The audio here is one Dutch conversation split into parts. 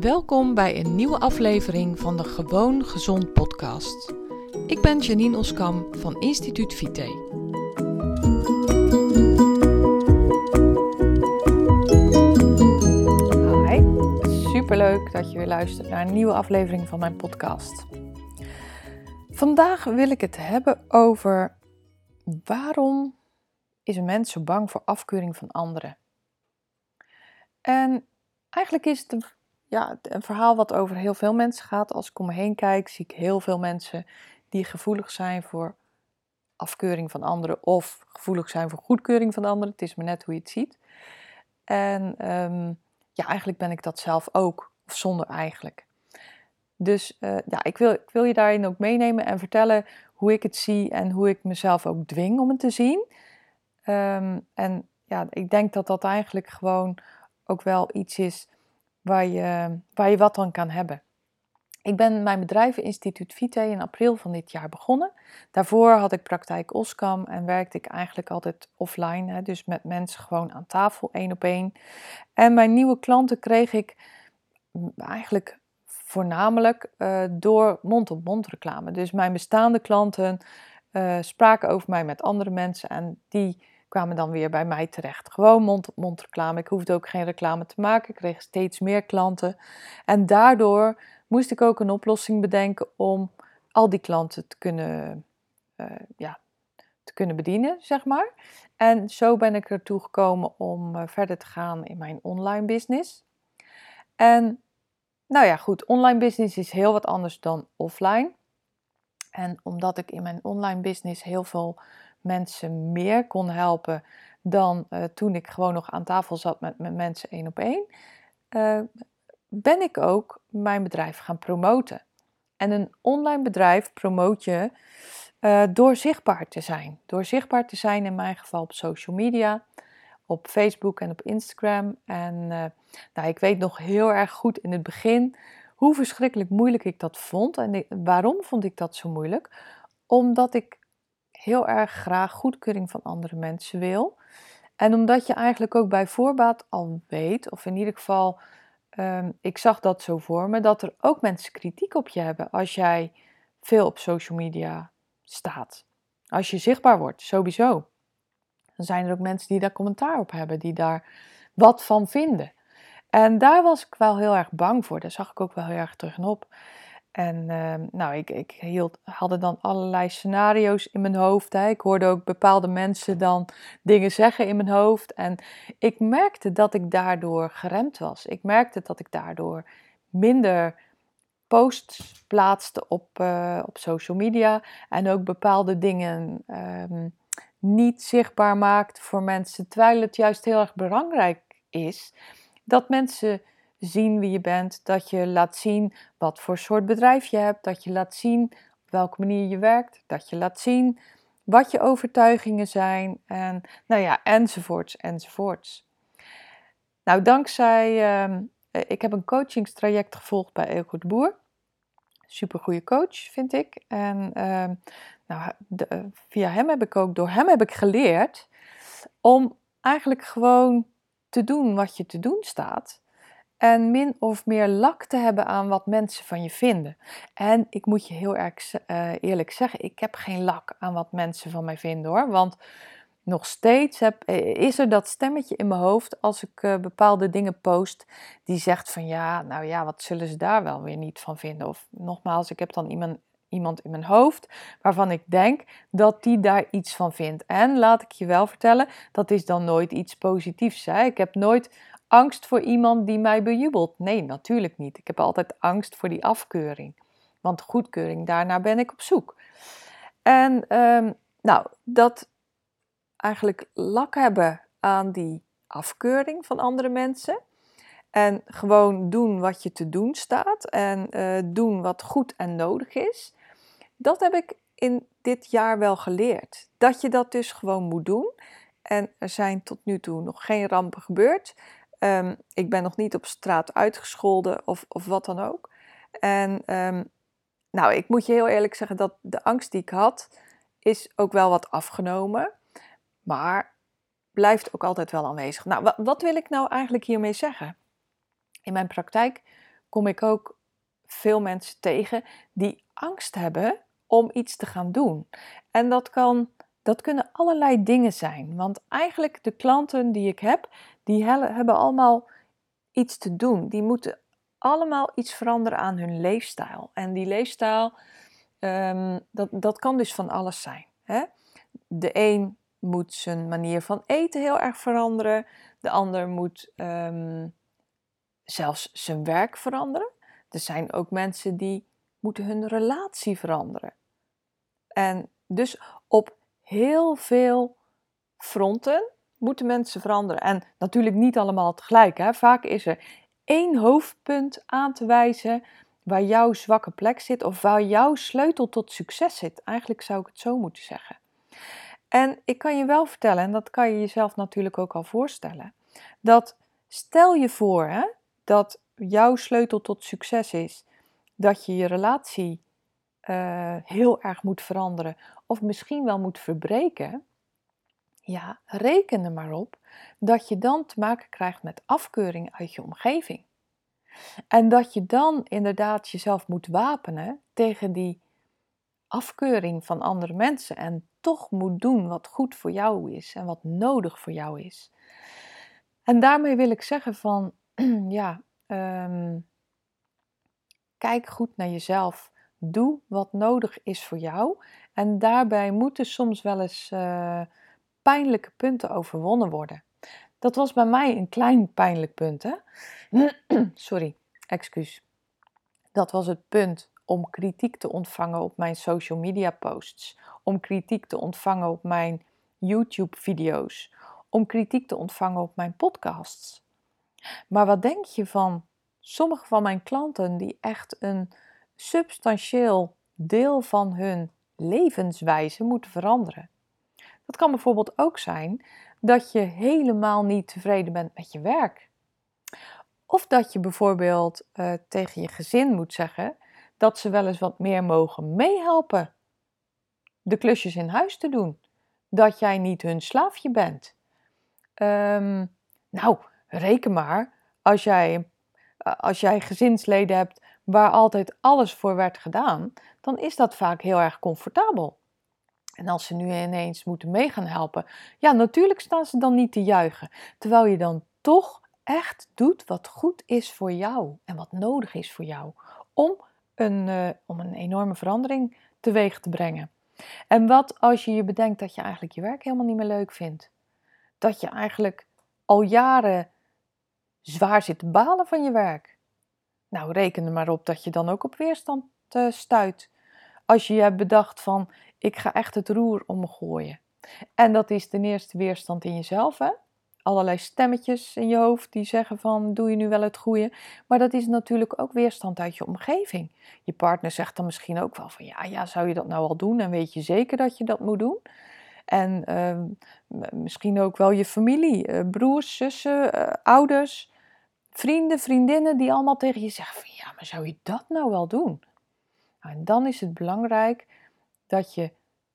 Welkom bij een nieuwe aflevering van de Gewoon Gezond podcast. Ik ben Janine Oskam van Instituut Vite. Hi, superleuk dat je weer luistert naar een nieuwe aflevering van mijn podcast. Vandaag wil ik het hebben over waarom is een mens zo bang voor afkeuring van anderen? En eigenlijk is het ja, een verhaal wat over heel veel mensen gaat. Als ik om me heen kijk, zie ik heel veel mensen die gevoelig zijn voor afkeuring van anderen of gevoelig zijn voor goedkeuring van anderen. Het is maar net hoe je het ziet. En ehm, ja, eigenlijk ben ik dat zelf ook, of zonder eigenlijk. Dus uh, ja, ik wil, ik wil je daarin ook meenemen en vertellen hoe ik het zie en hoe ik mezelf ook dwing om het te zien. Um, en ja, ik denk dat dat eigenlijk gewoon ook wel iets is waar je, waar je wat aan kan hebben. Ik ben mijn bedrijf Instituut Vite in april van dit jaar begonnen. Daarvoor had ik praktijk Oskam en werkte ik eigenlijk altijd offline, hè, dus met mensen gewoon aan tafel, één op één. En mijn nieuwe klanten kreeg ik eigenlijk voornamelijk uh, door mond-op-mond reclame. Dus mijn bestaande klanten uh, spraken over mij met andere mensen en die kwamen dan weer bij mij terecht. Gewoon mond-op-mond reclame. Ik hoefde ook geen reclame te maken. Ik kreeg steeds meer klanten. En daardoor moest ik ook een oplossing bedenken om al die klanten te kunnen, uh, ja, te kunnen bedienen, zeg maar. En zo ben ik ertoe gekomen om uh, verder te gaan in mijn online business. En nou ja, goed, online business is heel wat anders dan offline. En omdat ik in mijn online business heel veel mensen meer kon helpen dan uh, toen ik gewoon nog aan tafel zat met, met mensen één op één, uh, ben ik ook mijn bedrijf gaan promoten. En een online bedrijf promoot je uh, door zichtbaar te zijn. Door zichtbaar te zijn in mijn geval op social media, op Facebook en op Instagram. En nou, ik weet nog heel erg goed in het begin hoe verschrikkelijk moeilijk ik dat vond. En waarom vond ik dat zo moeilijk? Omdat ik heel erg graag goedkeuring van andere mensen wil. En omdat je eigenlijk ook bij voorbaat al weet, of in ieder geval, um, ik zag dat zo voor me, dat er ook mensen kritiek op je hebben als jij veel op social media staat. Als je zichtbaar wordt, sowieso. Dan zijn er ook mensen die daar commentaar op hebben, die daar wat van vinden. En daar was ik wel heel erg bang voor. Daar zag ik ook wel heel erg tegenop. En uh, nou, ik, ik hield, had dan allerlei scenario's in mijn hoofd. Hè. Ik hoorde ook bepaalde mensen dan dingen zeggen in mijn hoofd. En ik merkte dat ik daardoor geremd was. Ik merkte dat ik daardoor minder posts plaatste op, uh, op social media. En ook bepaalde dingen um, niet zichtbaar maakte voor mensen. Terwijl het juist heel erg belangrijk is dat mensen zien wie je bent, dat je laat zien wat voor soort bedrijf je hebt, dat je laat zien op welke manier je werkt, dat je laat zien wat je overtuigingen zijn en nou ja, enzovoorts, enzovoorts. Nou, dankzij, uh, ik heb een coachingstraject gevolgd bij Eelco de Boer. Super goede coach, vind ik. En uh, nou, de, via hem heb ik ook, door hem heb ik geleerd om eigenlijk gewoon te doen wat je te doen staat. En min of meer lak te hebben aan wat mensen van je vinden. En ik moet je heel erg uh, eerlijk zeggen, ik heb geen lak aan wat mensen van mij vinden hoor. Want nog steeds heb, eh, is er dat stemmetje in mijn hoofd als ik uh, bepaalde dingen post. Die zegt van ja, nou ja, wat zullen ze daar wel weer niet van vinden? Of nogmaals, ik heb dan iemand, iemand in mijn hoofd waarvan ik denk dat die daar iets van vindt. En laat ik je wel vertellen, dat is dan nooit iets positiefs. Hè? Ik heb nooit angst voor iemand die mij bejubelt. Nee, natuurlijk niet. Ik heb altijd angst voor die afkeuring. Want goedkeuring, daarna ben ik op zoek. En um, nou, dat eigenlijk lak hebben aan die afkeuring van andere mensen. En gewoon doen wat je te doen staat. En uh, doen wat goed en nodig is. Dat heb ik in dit jaar wel geleerd. Dat je dat dus gewoon moet doen. En er zijn tot nu toe nog geen rampen gebeurd. Um, ik ben nog niet op straat uitgescholden of, of wat dan ook. En um, nou, ik moet je heel eerlijk zeggen dat de angst die ik had, is ook wel wat afgenomen. Maar blijft ook altijd wel aanwezig. Nou, wat, wat wil ik nou eigenlijk hiermee zeggen? In mijn praktijk kom ik ook veel mensen tegen die angst hebben om iets te gaan doen. En dat, kan, dat kunnen allerlei dingen zijn. Want eigenlijk de klanten die ik heb, die hebben allemaal iets te doen. Die moeten allemaal iets veranderen aan hun leefstijl. En die leefstijl, um, dat, dat kan dus van alles zijn. Hè? De een moet zijn manier van eten heel erg veranderen. De ander moet um, zelfs zijn werk veranderen. Er zijn ook mensen die moeten hun relatie veranderen. En dus op heel veel fronten moeten mensen veranderen. En natuurlijk niet allemaal tegelijk. Hè. Vaak is er één hoofdpunt aan te wijzen waar jouw zwakke plek zit of waar jouw sleutel tot succes zit. Eigenlijk zou ik het zo moeten zeggen. En ik kan je wel vertellen, en dat kan je jezelf natuurlijk ook al voorstellen, dat stel je voor hè, dat jouw sleutel tot succes is dat je je relatie uh, heel erg moet veranderen of misschien wel moet verbreken, ja, reken er maar op dat je dan te maken krijgt met afkeuring uit je omgeving. En dat je dan inderdaad jezelf moet wapenen tegen die afkeuring van andere mensen en toch moet doen wat goed voor jou is en wat nodig voor jou is. En daarmee wil ik zeggen van, ja, um, kijk goed naar jezelf. Doe wat nodig is voor jou. En daarbij moeten soms wel eens uh, pijnlijke punten overwonnen worden. Dat was bij mij een klein pijnlijk punt. Hè? Sorry, excuus. Dat was het punt om kritiek te ontvangen op mijn social media posts, om kritiek te ontvangen op mijn YouTube video's, om kritiek te ontvangen op mijn podcasts. Maar wat denk je van sommige van mijn klanten die echt een substantieel deel van hun levenswijze moeten veranderen? Dat kan bijvoorbeeld ook zijn dat je helemaal niet tevreden bent met je werk. Of dat je bijvoorbeeld uh, tegen je gezin moet zeggen dat ze wel eens wat meer mogen meehelpen. De klusjes in huis te doen. Dat jij niet hun slaafje bent. Um, nou, reken maar, als jij, als jij gezinsleden hebt waar altijd alles voor werd gedaan, dan is dat vaak heel erg comfortabel. En als ze nu ineens moeten mee gaan helpen, ja, natuurlijk staan ze dan niet te juichen. Terwijl je dan toch echt doet wat goed is voor jou en wat nodig is voor jou. Om een, uh, om een enorme verandering teweeg te brengen. En wat als je je bedenkt dat je eigenlijk je werk helemaal niet meer leuk vindt? Dat je eigenlijk al jaren zwaar zit te balen van je werk? Nou, reken er maar op dat je dan ook op weerstand uh, stuit. Als je hebt bedacht van, ik ga echt het roer omgooien. En dat is ten eerste weerstand in jezelf, hè? Allerlei stemmetjes in je hoofd die zeggen van, doe je nu wel het goede? Maar dat is natuurlijk ook weerstand uit je omgeving. Je partner zegt dan misschien ook wel van, ja, ja, zou je dat nou al doen? En weet je zeker dat je dat moet doen? En uh, misschien ook wel je familie, uh, broers, zussen, uh, ouders, vrienden, vriendinnen die allemaal tegen je zeggen van, ja, maar zou je dat nou wel doen? Nou, en dan is het belangrijk dat je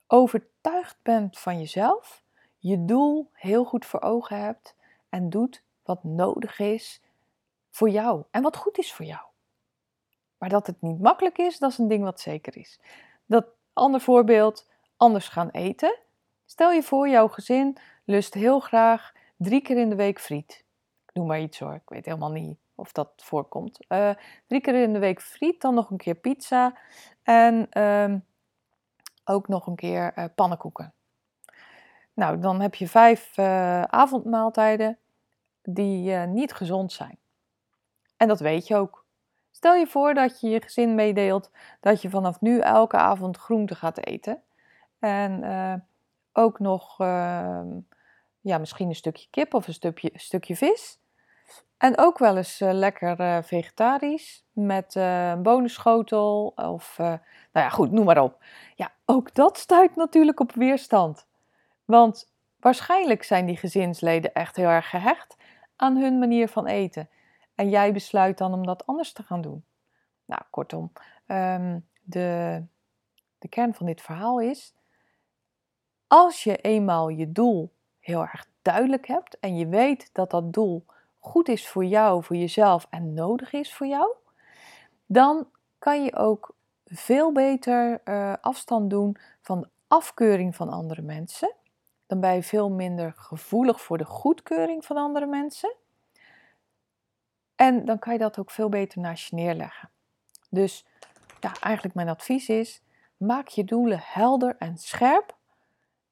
overtuigd bent van jezelf, je doel heel goed voor ogen hebt en doet wat nodig is voor jou en wat goed is voor jou. Maar dat het niet makkelijk is, dat is een ding wat zeker is. Dat ander voorbeeld, anders gaan eten. Stel je voor, jouw gezin lust heel graag drie keer in de week friet. Noem maar iets hoor, ik weet helemaal niet of dat voorkomt. Uh, drie keer in de week friet, dan nog een keer pizza en uh, ook nog een keer uh, pannenkoeken. Nou, dan heb je vijf uh, avondmaaltijden die niet gezond zijn. En dat weet je ook. Stel je voor dat je je gezin meedeelt dat je vanaf nu elke avond groente gaat eten. En ook nog ehm, ja, misschien een stukje kip of een stukje, stukje vis. En ook wel eens uh, lekker uh, vegetarisch met uh, een bonenschotel of, nou ja, goed, noem maar op. Ja, ook dat stuit natuurlijk op weerstand. Want waarschijnlijk zijn die gezinsleden echt heel erg gehecht aan hun manier van eten. En jij besluit dan om dat anders te gaan doen. Nou, kortom, um, de, de kern van dit verhaal is: als je eenmaal je doel heel erg duidelijk hebt en je weet dat dat doel goed is voor jou, voor jezelf en nodig is voor jou, dan kan je ook veel beter uh, afstand doen van de afkeuring van andere mensen. Dan ben je veel minder gevoelig voor de goedkeuring van andere mensen. En dan kan je dat ook veel beter naast je neerleggen. Dus ja, eigenlijk mijn advies is: maak je doelen helder en scherp.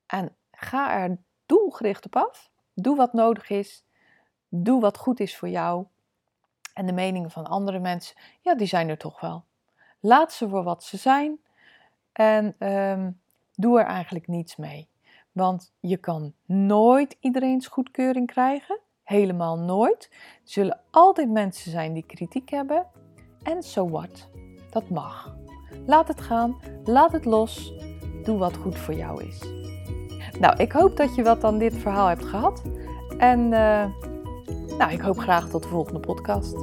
En ga er doelgericht op af. Doe wat nodig is. Doe wat goed is voor jou. En de meningen van andere mensen, ja, die zijn er toch wel. Laat ze voor wat ze zijn. En um, doe er eigenlijk niets mee. Want je kan nooit iedereen's goedkeuring krijgen. Helemaal nooit. Er zullen altijd mensen zijn die kritiek hebben. En so what? Dat mag. Laat het gaan. Laat het los. Doe wat goed voor jou is. Nou, ik hoop dat je wat aan dit verhaal hebt gehad. En uh, nou, ik hoop graag tot de volgende podcast.